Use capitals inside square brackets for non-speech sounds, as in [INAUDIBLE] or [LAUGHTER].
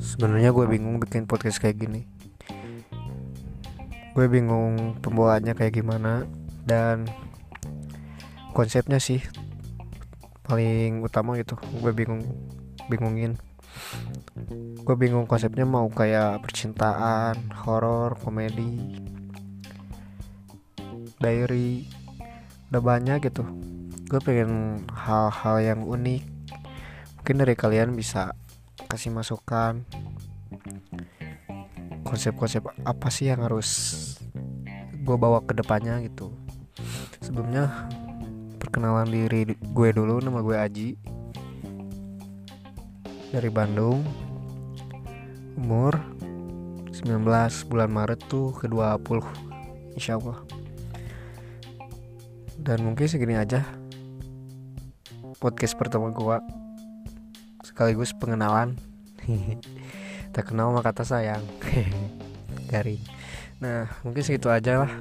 Sebenarnya gue bingung bikin podcast kayak gini. Gue bingung pembawaannya kayak gimana dan konsepnya sih paling utama gitu. Gue bingung bingungin. Gue bingung konsepnya mau kayak percintaan, horor, komedi, diary, udah banyak gitu. Gue pengen hal-hal yang unik. Mungkin dari kalian bisa kasih masukan. Konsep-konsep apa sih yang harus gue bawa ke depannya gitu. Sebelumnya perkenalan diri gue dulu nama gue Aji. Dari Bandung. Umur 19 bulan Maret tuh ke 20 insya Allah. Dan mungkin segini aja podcast pertama gue sekaligus pengenalan. [LAUGHS] Tak kenal maka kata sayang. [LAUGHS] Garing. Nah mungkin segitu aja lah